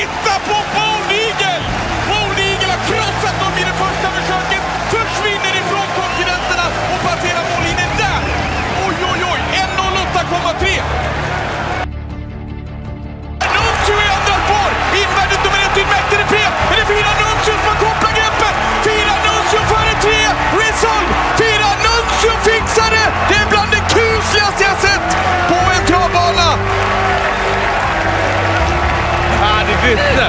Titta på bytte!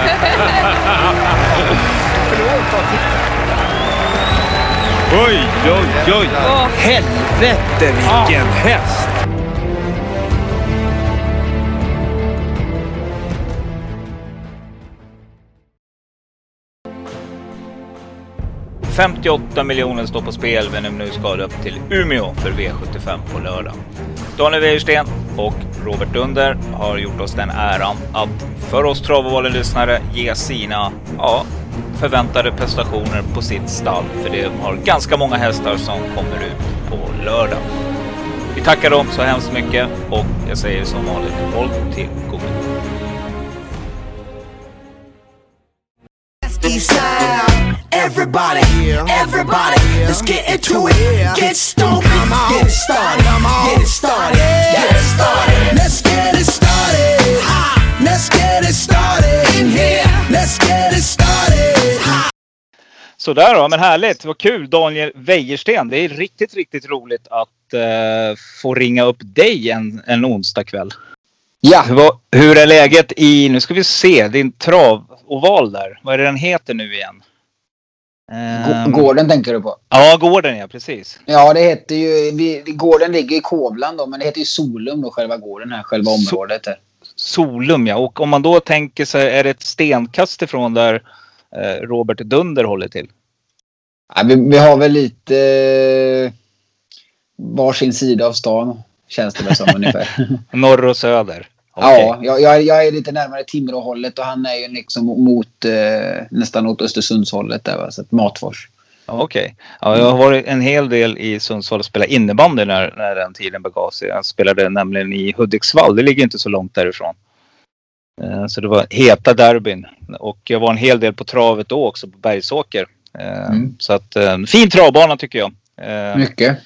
oj, oj, oj! Helvete vilken häst! — 58 miljoner står på spel men nu ska det upp till Umeå för V75 på lördag. Daniel Wäjersten och Robert Dunder har gjort oss den äran att för oss Travovalen-lyssnare ge sina ja, förväntade prestationer på sitt stall. För de har ganska många hästar som kommer ut på lördag. Vi tackar dem så hemskt mycket och jag säger som vanligt håll till godo. Everybody, everybody, let's get into it. Get stoked, get it started, get it started, get it started. Sådär då, men härligt. Vad kul Daniel Wäjersten. Det är riktigt, riktigt roligt att eh, få ringa upp dig en, en onsdag kväll. Ja, Vad- hur är läget i, nu ska vi se, din travoval där. Vad är det den heter nu igen? Ehm, gården tänker du på? Ja, gården ja, precis. Ja, det heter ju... Vi, gården ligger i Kovland då, men det heter ju Solum då, själva gården här, själva området. Där. Solum ja. Och om man då tänker sig, är det ett stenkast ifrån där eh, Robert Dunder håller till? Ja, vi, vi har väl lite eh, varsin sida av stan, känns det väl som ungefär. Norr och söder? Okej. Ja, jag, jag, jag är lite närmare Timråhållet och han är ju liksom mot eh, nästan åt Östersundshållet där, va? så att Matfors. Okej. Ja, jag har varit en hel del i Sundsvall och spelat innebandy när, när den tiden begav sig. Jag spelade nämligen i Hudiksvall. Det ligger inte så långt därifrån. Eh, Så det var heta derbyn. Och jag var en hel del på travet då också på Bergsåker. Eh, Mm. Så att en fin travbana tycker jag. Eh, Mycket.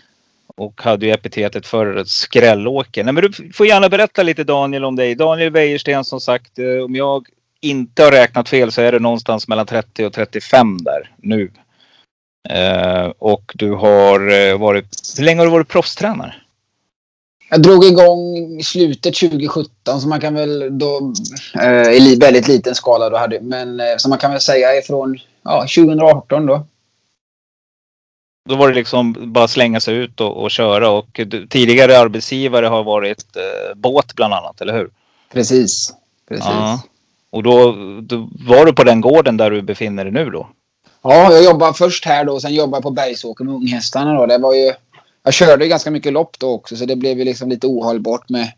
Och hade ju epitetet för skrällåker. Nej, men du får gärna berätta lite Daniel om dig. Daniel Wäjersten som sagt, eh, om jag inte har räknat fel så är det någonstans mellan 30 och 35 där nu. Och du har eh, varit, hur länge har du varit proffstränare? Jag drog igång i slutet 2017 så man kan väl då eh, i väldigt liten skala då hade men eh, så man kan väl säga ifrån ja, 2018 då. Då var det liksom bara slänga sig ut och, och köra och tidigare arbetsgivare har varit eh, båt bland annat, eller hur? Precis. Precis. Ja. Och då, då var du på den gården där du befinner dig nu då? Ja, jag jobbade först här då och sen jobbade jag på Bergsåker med unghästarna då. Det var ju, jag körde ju ganska mycket lopp då också så det blev ju liksom lite ohållbart med...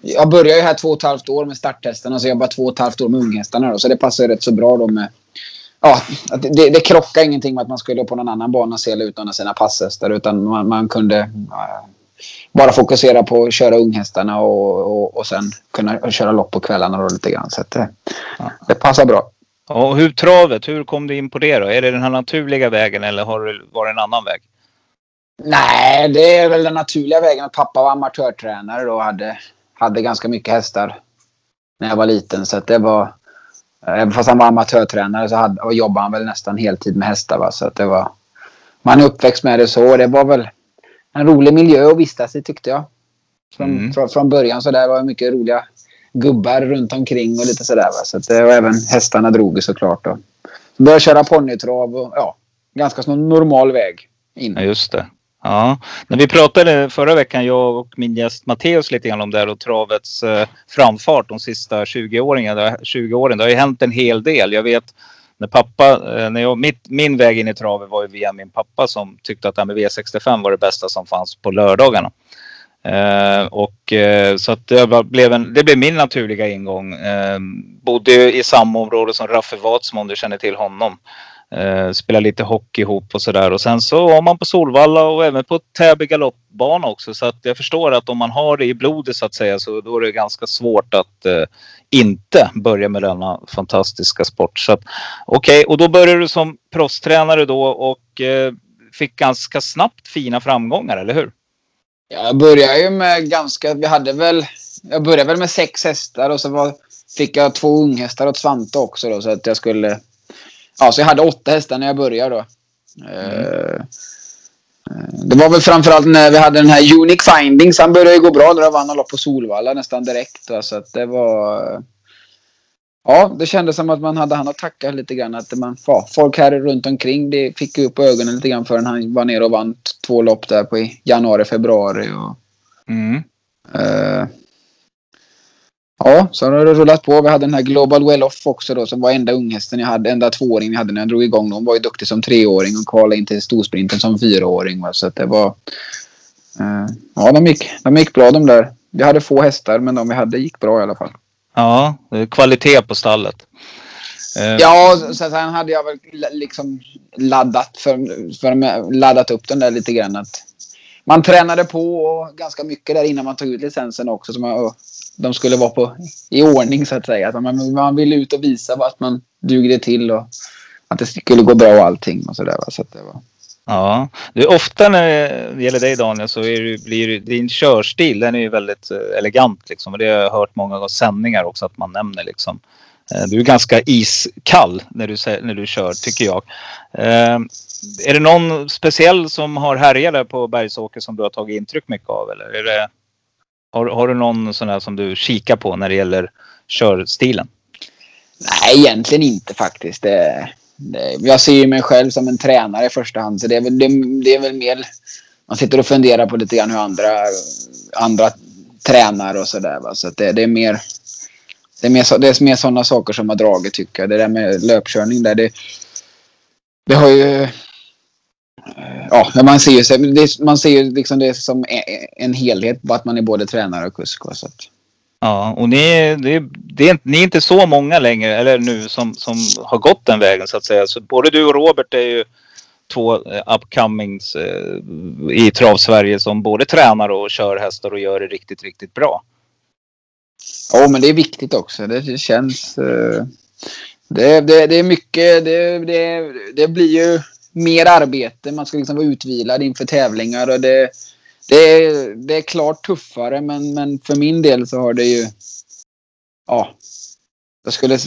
Jag började ju här två och ett halvt år med starthästarna så jag jobbade två och ett halvt år med unghästarna då. Så det passade rätt så bra då med... Ja, det, det krockade ingenting med att man skulle på någon annan bana sela ut någon av sina passhästar utan man, man kunde ja, bara fokusera på att köra unghästarna och, och, och sen kunna köra lopp på kvällarna då lite grann. Så det, det passar bra. Och hur travet, hur kom du in på det då? Är det den här naturliga vägen eller har det varit en annan väg? Nej, det är väl den naturliga vägen. att Pappa var amatörtränare då och hade, hade ganska mycket hästar när jag var liten. Så det var... Även fast han var amatörtränare så hade, och jobbade han väl nästan heltid med hästar. Va? Så att det var... Man är uppväxt med det så. Det var väl en rolig miljö att vistas i tyckte jag. Från, Mm. från, från början så där var det mycket roliga gubbar runt omkring och lite sådär. Så att det, och även hästarna drog såklart. Då. Så började köra ponnytrav och ja, ganska normal väg in. Ja, just det. Ja, när vi pratade förra veckan, jag och min gäst Matteus lite grann om det här och travets eh, framfart de sista 20 åren. Det, 20 åren. det har ju hänt en hel del. Jag vet när pappa, eh, när jag, mitt, min väg in i travet var ju via min pappa som tyckte att det här med V65 var det bästa som fanns på lördagarna. Eh, och eh, så att det, blev en, det blev min naturliga ingång. Eh, bodde i samma område som Raffe Watsmo om du känner till honom. Eh, spelar lite hockey ihop och sådär. Och sen så var man på Solvalla och även på Täby galoppbana också. Så att jag förstår att om man har det i blodet så att säga så då är det ganska svårt att eh, inte börja med denna fantastiska sport. Så att okej, okay. och då började du som proffstränare då och eh, fick ganska snabbt fina framgångar, eller hur? Jag började ju med ganska, vi hade väl, jag började väl med sex hästar och så var, fick jag två unghästar åt Svante också då så att jag skulle ja, så jag hade åtta hästar när jag började då. Mm. Det var väl framförallt när vi hade den här Unique Findings. Han började gå bra jag vann lopp på Solvalla nästan direkt. Då, så att det var... Ja, det kändes som att man hade han att tacka lite grann. Att man, folk här runt omkring det fick upp ögonen lite grann förrän han var nere och vann två lopp där på januari, februari. Och, mm. uh, Ja, så har det rullat på. Vi hade den här Global Well Off också då som var enda unghästen jag hade. Enda tvååringen jag hade när jag drog igång. Hon var ju duktig som treåring och kvalade in till storsprinten som fyraåring. Va? Så att det var... Uh, ja, de gick, de gick bra de där. Vi hade få hästar men de vi hade gick bra i alla fall. Ja, kvalitet på stallet. Uh. Ja, sen hade jag väl liksom laddat, för, för, laddat upp den där lite grann. Att man tränade på ganska mycket där innan man tog ut licensen också. Så man, de skulle vara på, i ordning så att säga. Så man, man ville ut och visa att man dugde till och att det skulle gå bra och allting och sådär. Så det var... Ja, det är ofta när det gäller dig Daniel så är det, blir din körstil den är ju väldigt eh, elegant liksom. Och det har jag hört många sändningar också att man nämner liksom. Eh, du är ganska iskall när du, när du kör tycker jag. Eh, är det någon speciell som har härjat på Bergsåker som du har tagit intryck mycket av eller är det har, har du någon sån här som du kikar på när det gäller körstilen? Nej, egentligen inte faktiskt. Det, det, jag ser ju mig själv som en tränare i första hand. Så det är väl, det, det är väl mer... Man sitter och funderar på lite grann hur andra, andra tränar och sådär. Så det, det, är mer... Det är mer, det är mer sådana saker som har dragit tycker jag. Det där med löpkörning där. Det, det har ju ja, man ser ju, det, man ser ju liksom det som en helhet på att man är både tränare och kusk. Så att. Ja, och ni, det, det är, ni är inte så många längre, eller nu, som, som har gått den vägen så att säga. Så både du och Robert är ju två eh, upcomings eh, i trav-Sverige som både tränar och kör hästar och gör det riktigt, riktigt bra. Ja, men det är viktigt också. Det känns... Eh, det, det, det är mycket... Det, det, det blir ju mer arbete. Man ska liksom vara utvilad inför tävlingar. Och det, det, är, det är klart tuffare men, men för min del så har det ju... Ja. Jag skulle,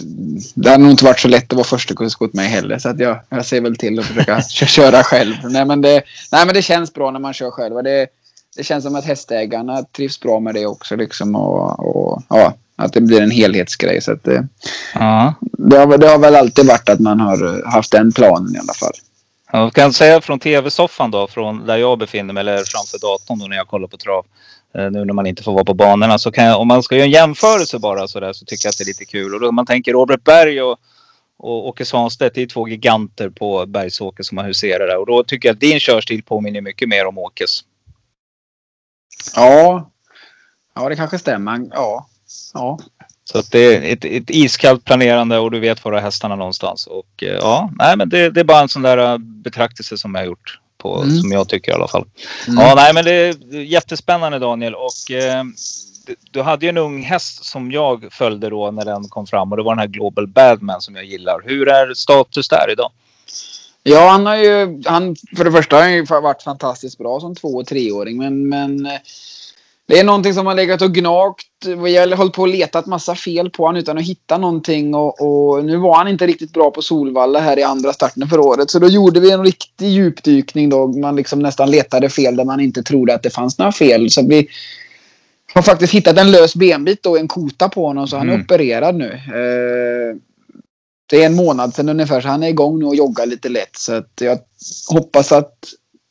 det hade nog inte varit så lätt att vara första kurs åt mig heller. Så att jag, jag ser väl till att försöka köra själv. Nej men, det, nej men det känns bra när man kör själv. Det, det känns som att hästägarna trivs bra med det också. Liksom, och, och ja, att det blir en helhetsgrej. Så att det, ja. det, har, det har väl alltid varit att man har haft den planen i alla fall. Jag kan säga från tv-soffan då, från där jag befinner mig eller framför datorn då när jag kollar på trav. Eh, nu när man inte får vara på banorna så kan jag, om man ska göra en jämförelse bara så där så tycker jag att det är lite kul. Och då man tänker Robert Berg och, och Åke Svanstedt, det är två giganter på Bergsåker som har huserat där. Och då tycker jag att din körstil påminner mycket mer om Åkes. Ja, ja det kanske stämmer. Ja, ja. Så att det är ett, ett iskallt planerande och du vet var du har hästarna någonstans. Och eh, ja, nej men det, det, är bara en sån där eh, betraktelse som jag har gjort. På, mm. Som jag tycker i alla fall. Mm. Ja, nej men det är jättespännande Daniel. Och eh, du, hade ju en ung häst som jag följde då när den kom fram och det var den här Global Badman som jag gillar. Hur är status där idag? Ja, han har ju, han, för det första har han ju varit fantastiskt bra som två och treåring. Men, men eh, det är någonting som har legat och gnagt. Vi har hållit på och letat massa fel på honom utan att hitta någonting. Och, och, nu var han inte riktigt bra på Solvalla här i andra starten för året. Så då gjorde vi en riktig djupdykning då. Man liksom nästan letade fel där man inte trodde att det fanns några fel. Så vi har faktiskt hittat en lös benbit då, en kota på honom. Så han är mm. opererad nu. Eh, det är en månad sedan ungefär så han är igång nu och joggar lite lätt. Så jag hoppas att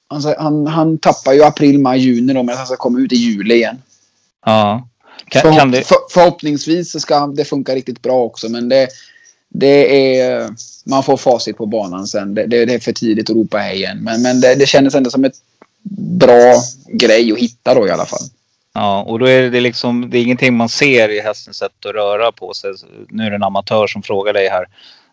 han, han, han tappar ju april, maj, juni då, men han ska komma ut i juli igen. Ja. Kan, Förhopp kan det... för, förhoppningsvis så ska det funka riktigt bra också, men det, det är... Man får facit på banan sen. Det, det, det är för tidigt att ropa hej igen. Men, men det, det kändes ändå som ett bra grej att hitta då i alla fall. Ja, och då är det liksom, det är ingenting man ser i hästens sätt att röra på sig. Nu är det en amatör som frågar dig här.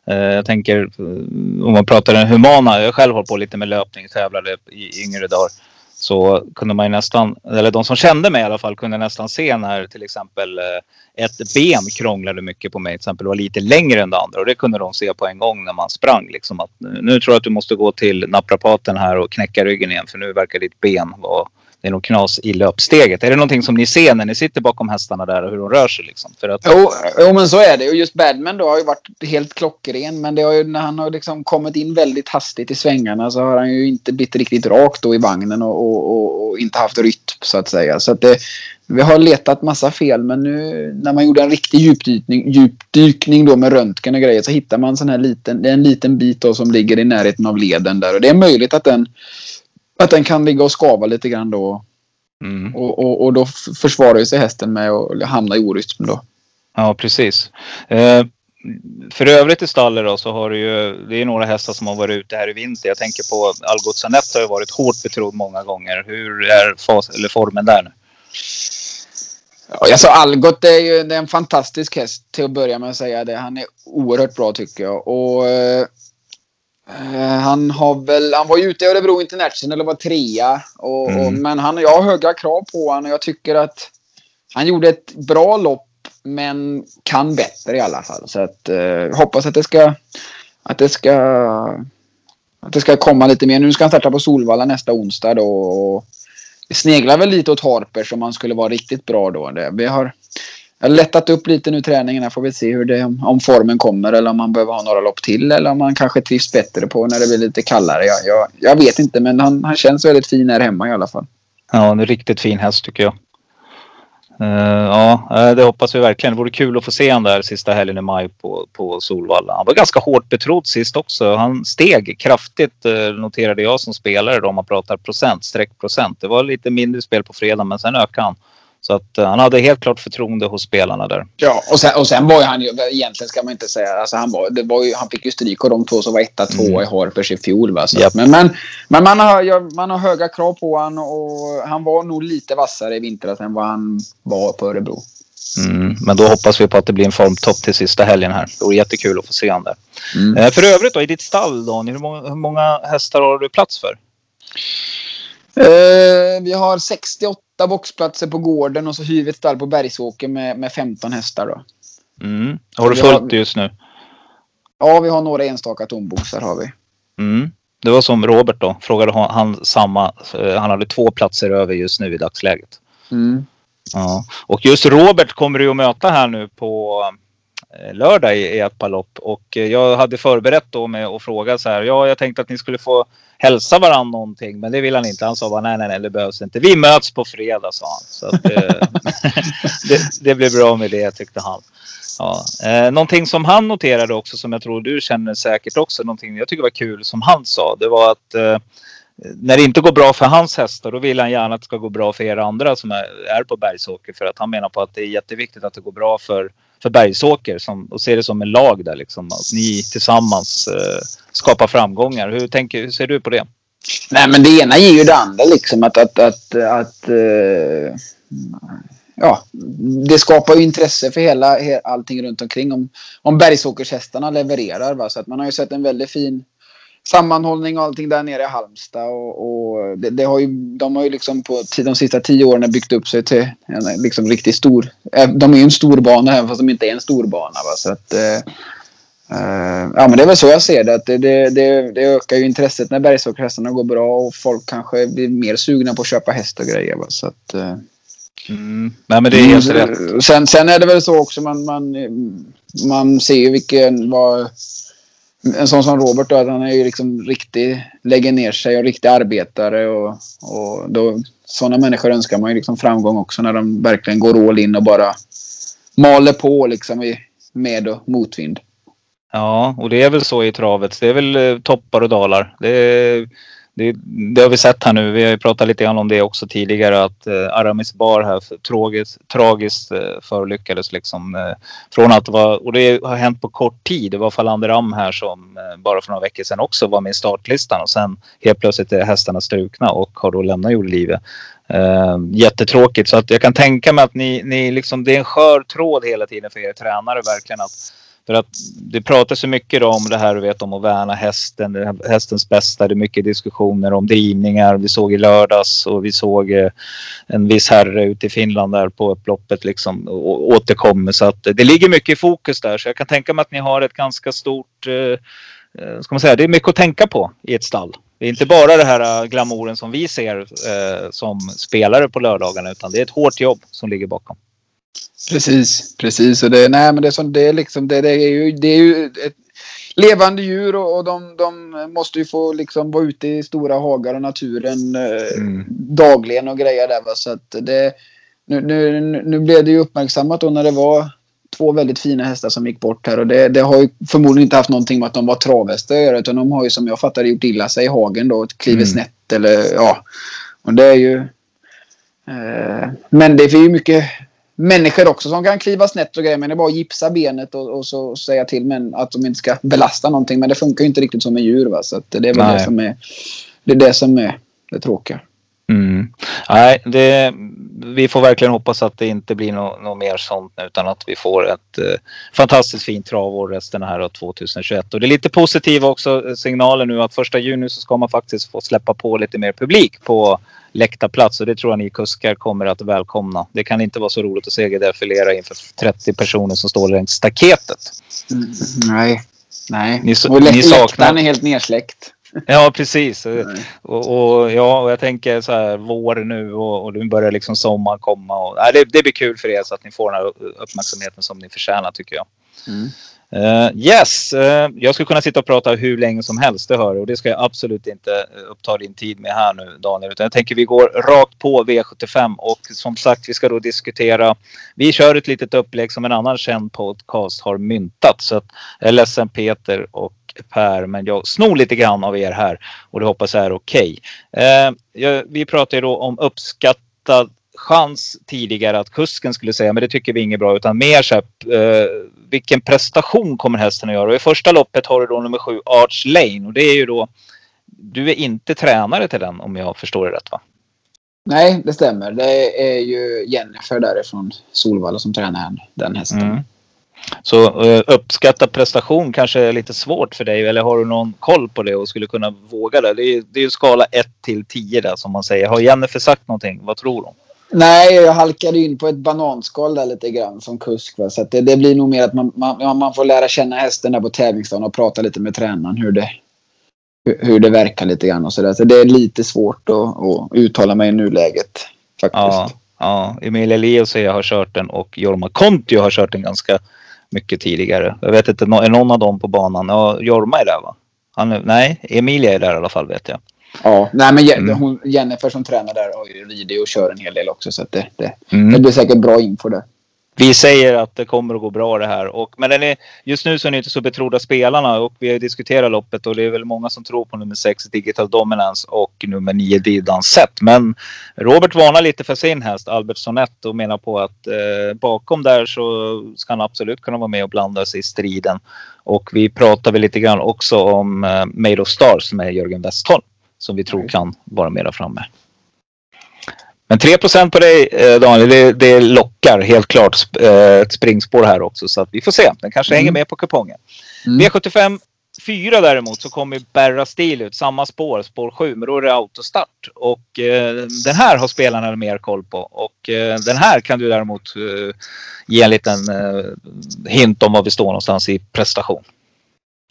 Eh, jag tänker eh, om man pratar den humana. Jag själv håller på lite med löpning, tävlade i yngre dagar. Så kunde man ju nästan, eller de som kände mig i alla fall, kunde nästan se när till exempel eh, ett ben krånglade mycket på mig. Till exempel var lite längre än det andra. Och det kunde de se på en gång när man sprang. Liksom att nu tror jag att du måste gå till naprapaten här och knäcka ryggen igen. För nu verkar ditt ben vara det är nog knas i löpsteget. Är det någonting som ni ser när ni sitter bakom hästarna där och hur de rör sig? Liksom? För att... jo, jo, men så är det. Och just Badman då har ju varit helt klockren. Men det har ju, när han har liksom kommit in väldigt hastigt i svängarna så har han ju inte blivit riktigt rakt då i vagnen och, och, och, och inte haft rytm så att säga. Så att det, vi har letat massa fel men nu när man gjorde en riktig djupdykning, djupdykning då med röntgen och grejer så hittar man sån här liten, det är en liten bit då som ligger i närheten av leden där. Och det är möjligt att den att den kan ligga och skava lite grann då. Mm. Och, och, och, då försvarar sig hästen med att hamna i orytm då. Ja, precis. Eh, för övrigt i stallet då så har du ju, det är några hästar som har varit ute här i vinter. Jag tänker på Algot har ju varit hårt betrodd många gånger. Hur är fas, eller formen där nu? Ja, alltså Algot är ju det är en fantastisk häst till att börja med att säga det. Han är oerhört bra tycker jag. Och Eh, han har väl, han var ju ute i Örebro International och var trea. Och, mm. och, men han, jag har höga krav på honom och jag tycker att han gjorde ett bra lopp men kan bättre i alla fall. Så att eh, hoppas att det ska att det ska att det ska komma lite mer. Nu ska han starta på Solvalla nästa onsdag då. Och sneglar väl lite åt Harper som han skulle vara riktigt bra då. Det, vi har jag har lättat upp lite nu träningen. Här får vi se hur det, om formen kommer eller om man behöver ha några lopp till eller om man kanske trivs bättre på när det blir lite kallare. Jag, jag, jag vet inte men han, han känns väldigt fin här hemma i alla fall. Ja, en riktigt fin häst tycker jag. Uh, ja, eh, det hoppas vi verkligen. Det vore kul att få se honom där sista helgen i maj på, på Solvalla. Han var ganska hårt betrodd sist också. Han steg kraftigt uh, noterade jag som spelare då om man pratar procent, streckprocent. Det var lite mindre spel på fredag men sen ökade han. Så att uh, han hade helt klart förtroende hos spelarna där. Ja, och sen, och sen var ju han ju, egentligen ska man inte säga, alltså han, var, det var ju, han fick ju stryk av de två som var etta, tvåa mm. i Harpers i fjol. Va? Yep. Men, men, men man, har, man har höga krav på honom och han var nog lite vassare i vintras än vad han var på Örebro. Mm, men då hoppas vi på att det blir en formtopp till sista helgen här. Det vore jättekul att få se honom där. Mm. Eh, för övrigt då, i ditt stall Daniel, hur många, hur många hästar har du plats för? Eh, vi har 68 boxplatser på gården och så hyr vi ett stall på Bergsåker med, med 15 hästar. Då. Mm. Har du fullt just nu? Ja, vi har några enstaka tomboxar har vi. Mm. Det var som Robert då. Frågade han samma. Eh, han hade två platser över just nu i dagsläget. Mm. Ja. Och just Robert kommer du att möta här nu på lördag i, ett par lopp. Och eh, jag hade förberett då med att fråga så här. Ja, jag tänkte att ni skulle få hälsa varandra någonting. Men det vill han inte. Han sa bara nej, nej, nej, det behövs inte. Vi möts på fredag, sa han. Så att, eh, det, det blev bra med det, tyckte han. Ja. Eh, någonting som han noterade också som jag tror du känner säkert också. Någonting jag tycker var kul som han sa. Det var att eh, när det inte går bra för hans hästar då vill han gärna att det ska gå bra för er andra som är, är på Bergsåker. För att han menar på att det är jätteviktigt att det går bra för för Bergsåker som, och ser det som en lag där liksom. Att ni tillsammans eh, skapar framgångar. Hur, tänker, hur ser du på det? Nej men det ena ger ju det andra liksom att, att, att, att eh, ja, det skapar ju intresse för hela, allting runt omkring om, om Bergsåkershästarna levererar. Va? Så att man har ju sett en väldigt fin sammanhållning och allting där nere i Halmstad. Och, och det, det, har ju, de har ju liksom på de sista tio åren byggt upp sig till en liksom riktigt stor... Eh, de är ju en stor bana även fast de inte är en stor bana. Va? Så att, eh, eh, ja, men det är väl så jag ser det. Att det, det, det, det ökar ju intresset när bergsåkerhästarna går bra och folk kanske blir mer sugna på att köpa häst och grejer. Va? Så att, eh, Mm. Nej, men det är helt rätt. Sen, sen är det väl så också man, man, man ser ju vilken, vad, en sån som Robert då, han är ju liksom riktig, lägger ner sig och riktig arbetare och, och då, sådana människor önskar man ju liksom framgång också när de verkligen går all in och bara maler på liksom i med och motvind. Ja, och det är väl så i travet. Det är väl eh, toppar och dalar. Det är, det, det, har vi sett här nu. Vi har ju pratat lite grann om det också tidigare att eh, Aramis Bar här tragiskt, tragiskt eh, förolyckades liksom. Eh, från att vara, och det har hänt på kort tid. Det var Falander Am här som eh, bara för några veckor sedan också var med i startlistan och sen helt plötsligt är hästarna strukna och har då lämnat jordelivet. Eh, jättetråkigt så att jag kan tänka mig att ni, ni liksom, det är en skör tråd hela tiden för er tränare verkligen att för att det pratas så mycket om det här, du vet, om att värna hästen, hästens bästa. Det är mycket diskussioner om drivningar. Vi såg i lördags och vi såg eh, en viss herre ute i Finland där på upploppet liksom återkommer. Så att det ligger mycket i fokus där. Så jag kan tänka mig att ni har ett ganska stort, eh, eh ska man säga, det är mycket att tänka på i ett stall. Det är inte bara det här eh, glamouren som vi ser eh, som spelare på lördagarna utan det är ett hårt jobb som ligger bakom. Precis, precis. Och det, nej, men det, är som, det, är liksom, det, det, är ju, det är ju ett levande djur och, och de, de måste ju få liksom vara ute i stora hagar och naturen eh, Mm. dagligen och grejer där. Va? Så att det, nu, nu, nu blev det ju uppmärksammat då när det var två väldigt fina hästar som gick bort här och det, det har ju förmodligen inte haft någonting med att de var travhästar att göra utan de har ju som jag fattar gjort illa sig i hagen då, klivit Mm. snett eller ja. Och det är ju... Eh, men det är ju mycket människor också som kan kliva snett och grejer. Men det är bara att gipsa benet och, och så säga till men att de inte ska belasta någonting. Men det funkar ju inte riktigt som med djur. Va? Så det är väl Nej. det som är det, är det som är det tråkiga. Mm. Nej, det, vi får verkligen hoppas att det inte blir något nå mer sånt utan att vi får ett eh, fantastiskt fint travår resten här av 2021. Och det är lite positiva också eh, signaler nu att första juni så ska man faktiskt få släppa på lite mer publik på läktarplats och det tror jag ni kuskar kommer att välkomna. Det kan inte vara så roligt att se defilera inför 30 personer som står längs staketet. Nej. Nej. Ni, och lä- ni saknar... är helt nersläckt. Ja, precis. Och, och, ja, och jag tänker så här vår nu och, och nu börjar liksom sommaren komma. Och, nej, det, det blir kul för er så att ni får den här uppmärksamheten som ni förtjänar tycker jag. Mm. Eh, yes, uh, jag skulle kunna sitta och prata hur länge som helst, det hör du. Och det ska jag absolut inte eh, uppta din tid med här nu Daniel. Utan jag tänker vi går rakt på V75 och som sagt vi ska då diskutera. Vi kör ett litet upplägg som en annan känd podcast har myntat. Så att jag är ledsen Peter och Per, men jag snor lite grann av er här och det hoppas jag är okej. Okay. Uh, vi pratar ju då om uppskattad chans tidigare att kusken skulle säga, men det tycker vi inget bra, utan mer så här, eh, vilken prestation kommer hästen att göra? Och I första loppet har du då nummer sju Arch Lane och det är ju då, du är inte tränare till den om jag förstår det rätt va? Nej, det stämmer. Det är ju Jennifer därifrån Solvalla som tränar den, hästen. Mm. Så eh, uppskatta prestation kanske är lite svårt för dig eller har du någon koll på det och skulle kunna våga det? Det är, det är ju skala 1 till 10 där som man säger. Har Jennifer sagt någonting? Vad tror hon? Nej, jag halkade in på ett bananskal där lite grann som kusk. Va? Så att det, det blir nog mer att man, man, man får lära känna hästen där på tävlingsdagen och prata lite med tränaren hur det, hur, hur det verkar lite grann och så där. Så det är lite svårt att, att uttala mig i nuläget faktiskt. Ja, ja. Emilia Leo säger jag har kört den och Jorma Kontio har kört den ganska mycket tidigare. Jag vet inte, är någon av dem på banan? Ja, Jorma är där va? Han nej, Emilia är där i alla fall vet jag. Ja, nej men Mm. hon, Jennifer som tränar där har ju ridit och kör en hel del också. Så det, det, Mm. det blir säkert bra info där. Vi säger att det kommer att gå bra det här. Och, men den är, just nu så är ni inte så betrodda spelarna och vi har diskuterat loppet och det är väl många som tror på nummer 6 Digital Dominance och nummer 9 Didan Set. Men Robert varnar lite för sin häst Albert Sonett och menar på att eh, bakom där så ska han absolut kunna vara med och blanda sig i striden. Och vi pratar väl lite grann också om eh, Made of Stars med Jörgen Westholm som vi tror kan vara där framme. Men 3% på dig eh, Daniel, det, det lockar helt klart eh, ett springspår här också. Så att vi får se. Den kanske Mm. hänger med på kupongen. Mm. V75 4 däremot så kommer Berra Stil ut. Samma spår, spår 7. Men då är det autostart. Och eh, den här har spelarna mer koll på. Och eh, den här kan du däremot eh, ge en liten eh, hint om var vi står någonstans i prestation.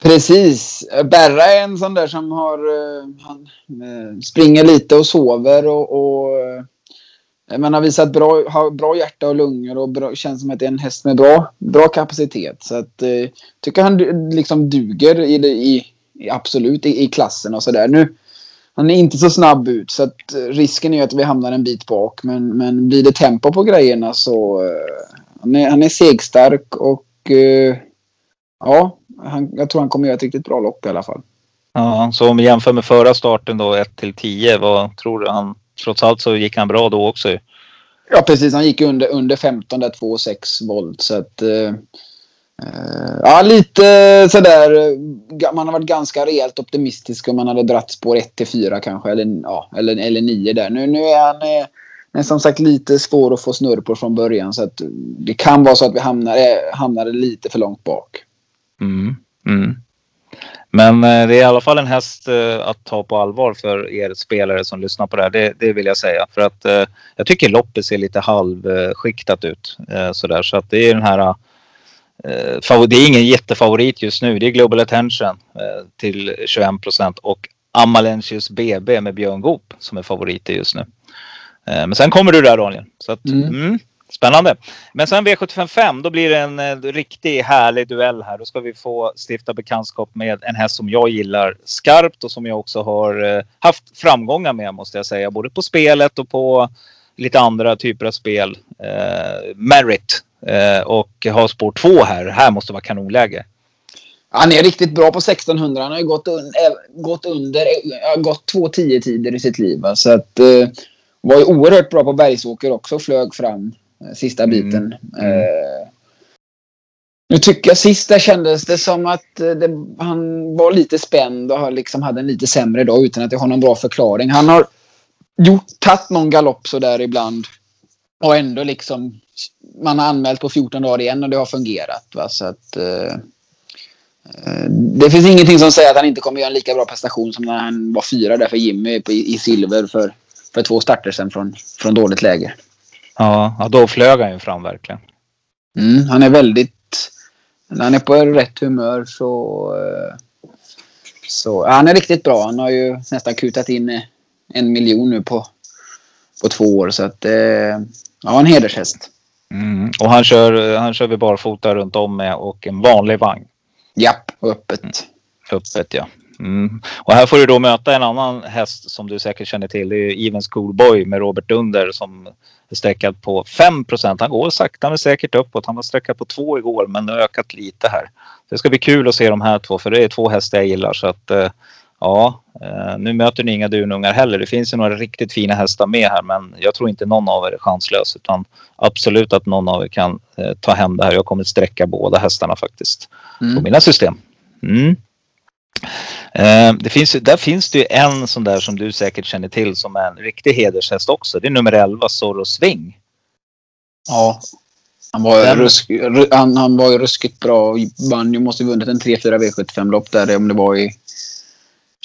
Precis. Berra är en sån där som har... Eh, han eh, springer lite och sover och... och eh, man har visat bra, har bra hjärta och lungor och bra, känns som att det är en häst med bra, bra kapacitet. Så att, eh, tycker han liksom duger i, i, i absolut i, i klassen och sådär. Nu, han är inte så snabb ut så att risken är att vi hamnar en bit bak. Men, men blir det tempo på grejerna så... Eh, han, är, han är segstark och... Eh, ja, han, jag tror han kommer göra ett riktigt bra lopp i alla fall. Ja, så om vi jämför med förra starten då 1 till 10. Vad tror du? Han, trots allt så gick han bra då också. Ja, precis. Han gick under, under 15 där 2,6 volt. Så att... Eh, eh, ja, lite sådär. eh, Man har varit ganska rejält optimistisk om man hade dratt spår 1 till 4 kanske. Eller, ja, eller, eller 9 där. Nu, nu är han... Eh, men som sagt lite svår att få snurr på från början. Så att det kan vara så att vi hamnar, eh, hamnar lite för långt bak. Mm. Mm. Men eh, det är i alla fall en häst eh, att ta på allvar för er spelare som lyssnar på det här. Det, det vill jag säga. För att eh, jag tycker loppet ser lite halvskiktat ut. Sådär. Så att det är den här... Det är ingen jättefavorit just nu. Det är Global Attention till 21 procent och Amalensius BB med Björn Goop som är favoriter just nu. Men sen kommer du där Daniel. Så att, Mm. mm, spännande. Men sen V755 då blir det en eh, riktig härlig duell här. Då ska vi få stifta bekantskap med en häst som jag gillar skarpt och som jag också har eh, haft framgångar med måste jag säga. Både på spelet och på lite andra typer av spel. Eh, Merit eh, och har spår 2 här. Här måste vara kanonläge. Han är riktigt bra på 1600. Han har ju gått, un äh, gått under, äh, gått två tio tider i sitt liv. va. Så att, eh, var ju oerhört bra på Bergsåker också. Flög fram sista biten. Eh, nu tycker jag sist där kändes det som att eh, det, han var lite spänd och har liksom hade en lite sämre dag utan att jag har någon bra förklaring. Han har gjort, tagit någon galopp sådär ibland. Och ändå liksom, man har anmält på 14 dagar igen och det har fungerat. Va? Så att, eh, eh, det finns ingenting som säger att han inte kommer göra en lika bra prestation som när han var fyra där för Jimmy på, i, i silver för, för två starter sen från, från dåligt läge. Ja, ja, då flög han ju fram verkligen. Mm, han är väldigt... När han är på rätt humör så... eh, så ja, han är riktigt bra. Han har ju nästan kutat in en miljon nu på, på två år. Så att... eh, Ja, en hedershäst. Mm. Och han kör, han kör vi barfota runt om med och en vanlig vagn. Japp, öppet. Öppet ja. Mm. Och här får du då möta en annan häst som du säkert känner till. Det är Even Schoolboy med Robert Dunder som är sträckad på 5% Han går sakta men säkert uppåt. Han var sträckad på 2 igår men har ökat lite här. Det ska bli kul att se de här två för det är två hästar jag gillar så att eh, ja, eh, nu möter ni inga dunungar heller. Det finns ju några riktigt fina hästar med här men jag tror inte någon av er är chanslös utan absolut att någon av er kan eh, ta hem det här. Jag kommer sträcka båda hästarna faktiskt på Mm. mina system. Mm. Eh, det finns, där finns det ju en sån där som du säkert känner till som är en riktig hedershäst också. Det är nummer 11, Zorro Swing. Ja. Han var, Den- rusk, ru, han, han var ju ruskigt bra. Ju, måste ju vunnit en 3-4 V75-lopp där om det var i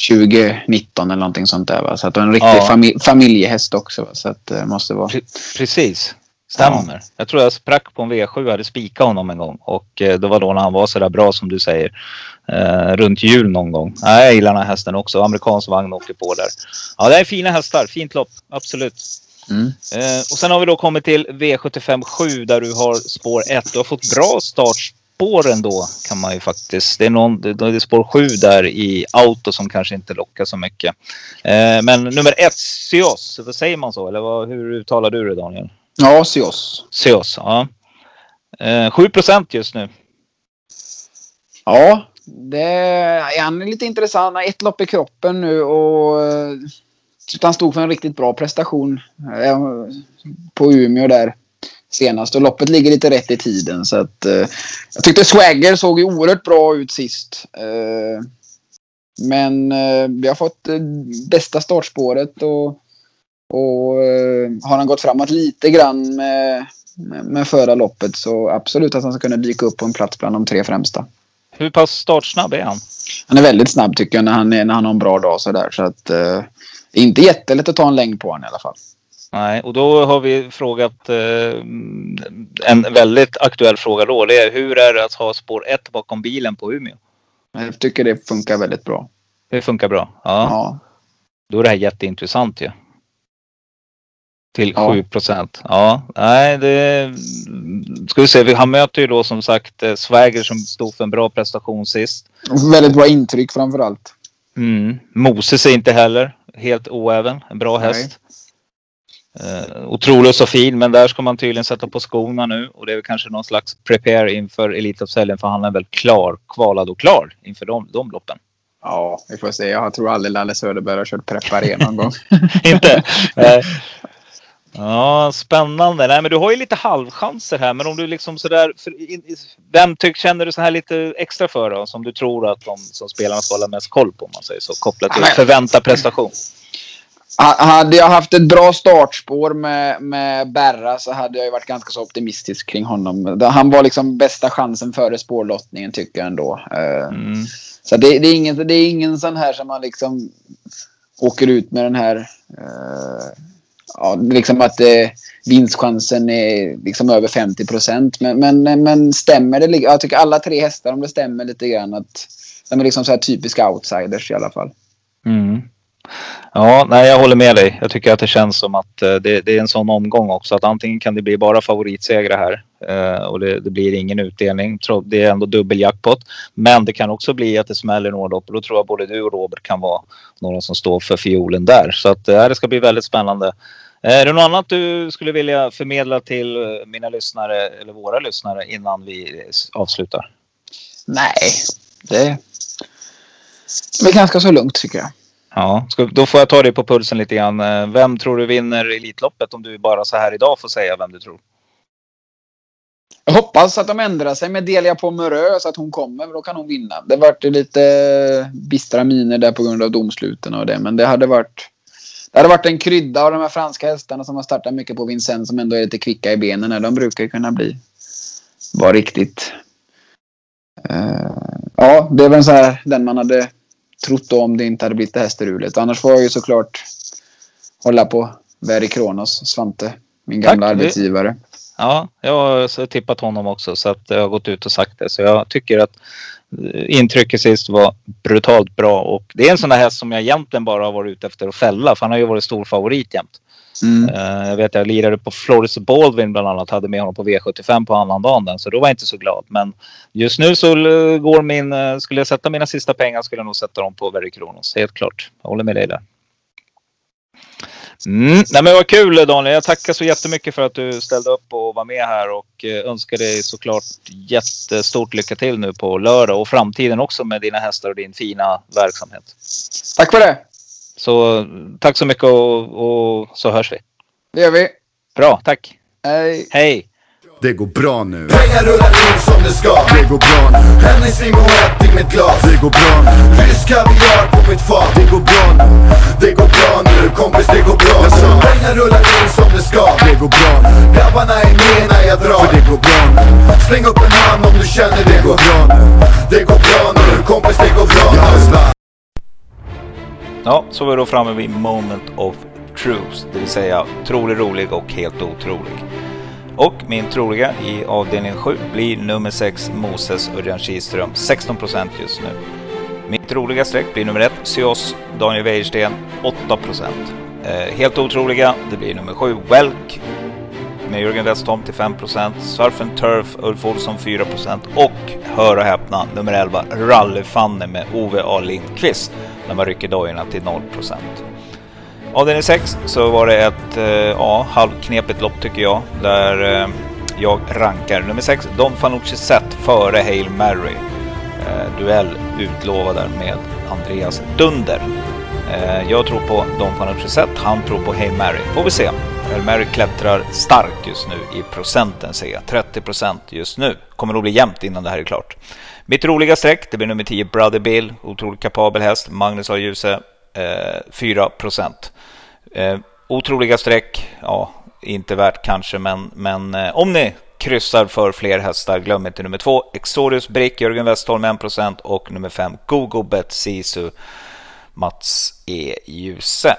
2019 eller någonting sånt där. Va? Så att det var en riktig Ja. fami, familjehäst också. Va? Så att det måste vara... Pre- precis. Stämmer. Jag tror jag sprack på en V7 och hade spikat honom en gång. Och eh, det var då när han var sådär bra som du säger. Eh, runt jul någon gång. Nej, jag gillar den här hästen också. Amerikansk vagn åker på där. Ja, det är fina hästar. Fint lopp. Absolut. Mm. Eh, och sen har vi då kommit till V75 7 där du har spår 1. Du har fått bra startspår ändå kan man ju faktiskt. Det är, någon, det är spår 7 där i auto som kanske inte lockar så mycket. Eh, men nummer 1, Sios, vad säger man så? Eller vad, hur uttalar du det Daniel? Ja, Sios. Sios, ja. Eh, 7 just nu. Ja, det, är han är lite intressant. Han har ett lopp i kroppen nu och tyckte han stod för en riktigt bra prestation eh, på Umeå där senast. Och loppet ligger lite rätt i tiden. Så att, eh, jag tyckte Swagger såg ju oerhört bra ut sist. Eh, men eh, vi har fått eh, bästa startspåret och, och har han gått framåt lite grann med, med, med förra loppet så absolut att han ska kunna dyka upp på en plats bland de tre främsta. Hur pass startsnabb är han? Han är väldigt snabb tycker jag när han, är, när han har en bra dag sådär. Så att, eh, inte jättelätt att ta en längd på honom i alla fall. Nej, och då har vi frågat eh, en väldigt aktuell fråga då. Det är hur är det att ha spår 1 bakom bilen på Umeå? Jag tycker det funkar väldigt bra. Det funkar bra. Ja, Ja. Då är det här jätteintressant ju. Till Ja. 7 procent. Ja, nej det... Ska vi se, han möter ju då som sagt eh, Swagger som stod för en bra prestation sist. Och Väldigt bra intryck framför allt. Mm. Moses är inte heller helt oäven. En bra häst. Uh, otroligt så fin, men där ska man tydligen sätta på skorna nu. Och det är väl kanske någon slags prepare inför Elitloppshelgen för han är väl klar, kvalad och klar inför de, de loppen. Ja, vi får se. Jag tror aldrig Lalle Söderberg har kört preparé någon gång. inte? Ja, spännande. Nej, men du har ju lite halvchanser här. Men om du liksom sådär... Vem tyck, känner du så här lite extra för då? Som du tror att de som spelarna ska hålla mest koll på om man säger så. Kopplat till förväntad prestation. Hade jag haft ett bra startspår med, med Berra så hade jag varit ganska så optimistisk kring honom. Han var liksom bästa chansen före spårlottningen tycker jag ändå. Eh, mm. Så det, det, är ingen, det är ingen sån här som man liksom åker ut med den här... Uh, ja, liksom att eh, vinstchansen är liksom över 50 procent. Men, men, men stämmer det? Jag tycker alla tre hästar, om det stämmer lite grann, att de är liksom så här typiska outsiders i alla fall. Mm. Ja, nej, jag håller med dig. Jag tycker att det känns som att eh, det, det är en sån omgång också att antingen kan det bli bara favoritsegrar här eh, och det, det, blir ingen utdelning. Det är ändå dubbeljackpot. Men det kan också bli att det smäller några lopp och då tror jag både du och Robert kan vara några som står för fiolen där. Så att eh, det ska bli väldigt spännande. Är det något annat du skulle vilja förmedla till mina lyssnare eller våra lyssnare innan vi avslutar? Nej, det, det är ganska så lugnt tycker jag. Ja, då får jag ta dig på pulsen lite grann. Eh, vem tror du vinner Elitloppet om du bara så här idag får säga vem du tror? Jag hoppas att de ändrar sig med Delia på Mörö så att hon kommer. Då kan hon vinna. Det vart lite bistra miner där på grund av domsluten och det. Men det hade varit det hade varit en krydda av de här franska hästarna som har startat mycket på Vincennes som ändå är lite kvicka i benen. De brukar kunna bli vara riktigt... Uh, ja, det är väl så här den man hade trott om det inte hade blivit det här strulet. Annars får jag ju såklart hålla på Verry Kronos, Svante, min gamla Tack. arbetsgivare. Ja, jag har tippat honom också så att jag har gått ut och sagt det. Så jag tycker att intrycket sist var brutalt bra och det är en sån där häst som jag egentligen bara har varit ute efter att fälla för han har ju varit stor favorit jämt. Mm. Uh, jag vet jag lirade på Floris Baldwin bland annat, hade med honom på V75 på annandagen så då var jag inte så glad. Men just nu så går min, uh, skulle jag sätta mina sista pengar skulle jag nog sätta dem på Very Kronos, helt klart. Jag håller med dig där. Mm. Nej, men vad kul Daniel. Jag tackar så jättemycket för att du ställde upp och var med här och eh, önskar dig såklart jättestort lycka till nu på lördag och framtiden också med dina hästar och din fina verksamhet. Tack för det. Så tack så mycket och, och så hörs vi. Det gör vi. Bra, tack. Hej. Hej. Det går bra nu Pengar rullar in som det ska Det går bra nu Hennessy Moët i mitt glas Det går bra nu Rysk kaviar på mitt fat Det går bra nu Det går bra nu kompis det går bra nu Pengar rullar in som det ska Det går bra nu Grabbarna är med när jag drar För det går bra nu Släng upp en hand om du känner det, det går bra nu Det går bra nu kompis det går bra nu Ja, så var vi då framme vid Moment of Truth, det vill säga trolig, rolig och helt otrolig. Och min troliga i avdelning 7 blir nummer 6 Moses Örjan Kihlström, 16% just nu. Mitt roliga streck blir nummer 1 Sios Daniel Wäjersten, 8%. Eh, helt otroliga, det blir nummer 7 Welk med Jörgen Westholm till 5%, Surf and Turf Ulf Olsson 4% och hör och häpna nummer 11 Rallyfanne med Ove A Lindqvist när man rycker dojorna till 0%. Avdelning 6 så var det ett eh, ja, halvknepigt lopp tycker jag, där eh, jag rankar nummer 6 Don Fanucci Zet före Hail Mary. Eh, duell utlovad där med Andreas Dunder. Eh, jag tror på Don Fanucci Zet. han tror på Hail Mary. Får vi se. Hail Mary klättrar starkt just nu i procenten ser jag. 30% just nu. Kommer nog bli jämnt innan det här är klart. Mitt roliga streck, det blir nummer 10 Brother Bill. Otroligt kapabel häst. Magnus A. Djuse, eh, 4 eh, Otroliga streck, ja, inte värt kanske, men, men eh, om ni kryssar för fler hästar, glöm inte nummer två. Exorius Brick, Jörgen Westholm 1% och nummer fem Gogo Bet Sisu, Mats E. Djuse.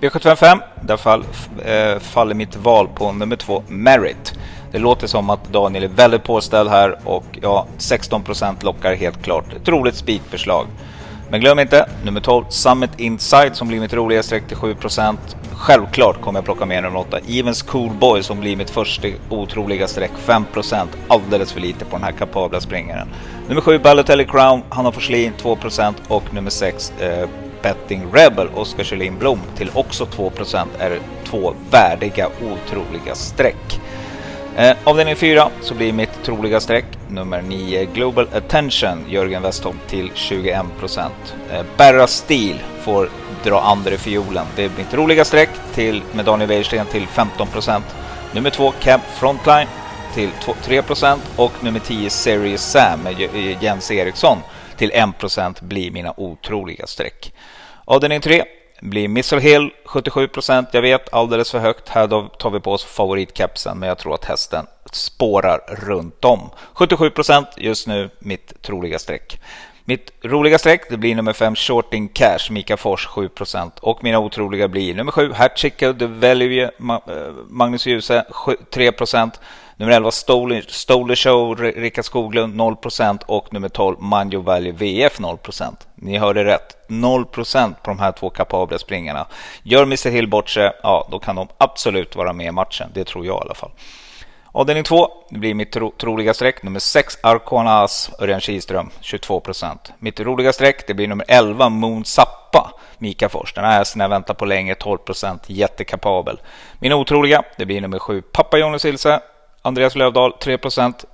V755, där fall, eh, faller mitt val på nummer två Merit. Det låter som att Daniel är väldigt påställd här och ja, 16% lockar helt klart. Ett roligt spikförslag. Men glöm inte nummer 12 Summit Inside som blir mitt roliga streck till 7%. Självklart kommer jag plocka med nummer 8 Evens Cool Boy som blir mitt första otroliga streck 5%. Alldeles för lite på den här kapabla springaren. Nummer 7 Balotelli Crown, Hanna Forslin 2% och nummer 6 eh, Betting Rebel Oskar Kjellin Blom till också 2% är två värdiga otroliga streck. Eh, avdelning 4 så blir mitt troliga streck nummer 9 Global Attention Jörgen Westholm till 21%. Eh, Berra Steel får dra andra fiolen. Det är mitt roliga streck till, med Daniel Wäjersten till 15%. Nummer 2 Camp Frontline till 3% och nummer 10 Series Sam med Jens Eriksson till 1% blir mina otroliga streck. Avdelning 3 blir Missile Hill 77% Jag vet, alldeles för högt. Här då tar vi på oss favoritkepsen, men jag tror att hästen spårar runt om. 77% just nu, mitt troliga streck. Mitt roliga streck det blir nummer 5 Shorting Cash, Mika Fors 7% Och mina otroliga blir nummer 7 Hatchicka The Value, eh, Magnus Djuse 3% Nummer 11 Stoler Show, Rickard Skoglund 0% och nummer 12 Manjo Valley VF 0% Ni hörde rätt, 0% på de här två kapabla springarna. Gör Mr Hill bort sig, ja då kan de absolut vara med i matchen. Det tror jag i alla fall. Avdelning 2, det blir mitt tro, troliga streck. Nummer 6, Arkonas Örjan Kihlström, 22% Mitt roliga streck, det blir nummer 11, Moon Zappa, Mika Fors. Den här hästen jag väntar på länge, 12% jättekapabel. Min otroliga, det blir nummer 7, Pappa Jonas Ilse, Andreas Lövdahl 3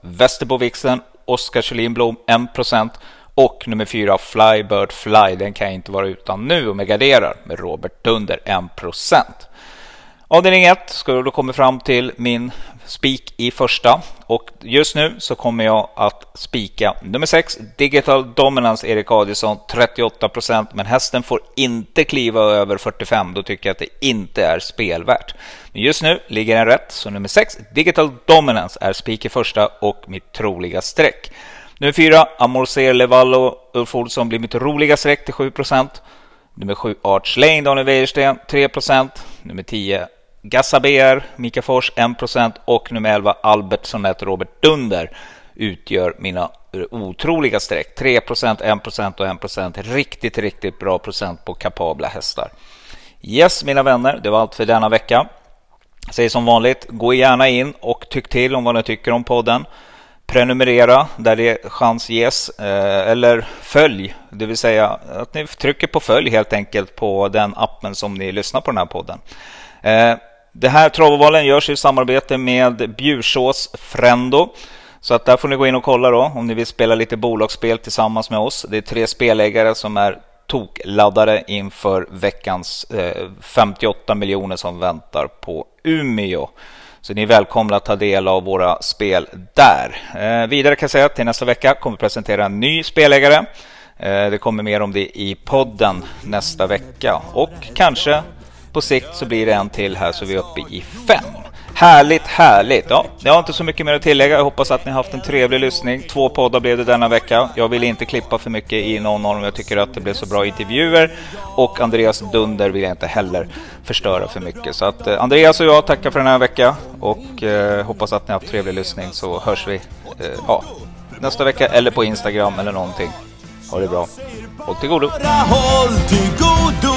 Västerbo Vixen, Oskar Kjellin Blom 1% och nummer 4 Flybird Fly. Den kan jag inte vara utan nu och med garderar med Robert Dunder 1 Avdelning 1 ska då komma fram till min spik i första och just nu så kommer jag att spika nummer 6 Digital Dominance Erik Adielsson 38 procent. men hästen får inte kliva över 45 då tycker jag att det inte är spelvärt. Men just nu ligger den rätt så nummer 6 Digital Dominance är spik i första och mitt troliga streck. Nummer 4 Amorcer Levallo Ulf Olsson blir mitt roliga streck till 7 Nummer 7 Arch Lane Daniel Wäjersten 3 Nummer 10 Gassa BR, Mika Fors 1% och nummer 11 Albert Sonett Robert Dunder utgör mina otroliga streck. 3%, 1% och 1%. Riktigt, riktigt bra procent på kapabla hästar. Yes, mina vänner, det var allt för denna vecka. Jag säger som vanligt, gå gärna in och tyck till om vad ni tycker om podden. Prenumerera där det chans ges eh, eller följ, det vill säga att ni trycker på följ helt enkelt på den appen som ni lyssnar på den här podden. Eh, det här travovalen görs i samarbete med Bjursås Frendo. Så att där får ni gå in och kolla då om ni vill spela lite bolagsspel tillsammans med oss. Det är tre spelägare som är tokladdade inför veckans eh, 58 miljoner som väntar på Umeå. Så ni är välkomna att ta del av våra spel där. Eh, vidare kan jag säga att till nästa vecka kommer vi presentera en ny spelägare. Eh, det kommer mer om det i podden nästa vecka och kanske på sikt så blir det en till här så vi är uppe i fem. Härligt, härligt! Ja, jag har inte så mycket mer att tillägga. Jag hoppas att ni har haft en trevlig lyssning. Två poddar blev det denna vecka. Jag vill inte klippa för mycket i någon av dem. Jag tycker att det blev så bra intervjuer. Och Andreas Dunder vill jag inte heller förstöra för mycket. Så att eh, Andreas och jag tackar för den här veckan. Och eh, hoppas att ni har haft trevlig lyssning så hörs vi eh, ja, nästa vecka eller på Instagram eller någonting. Ha det bra. Håll till godo!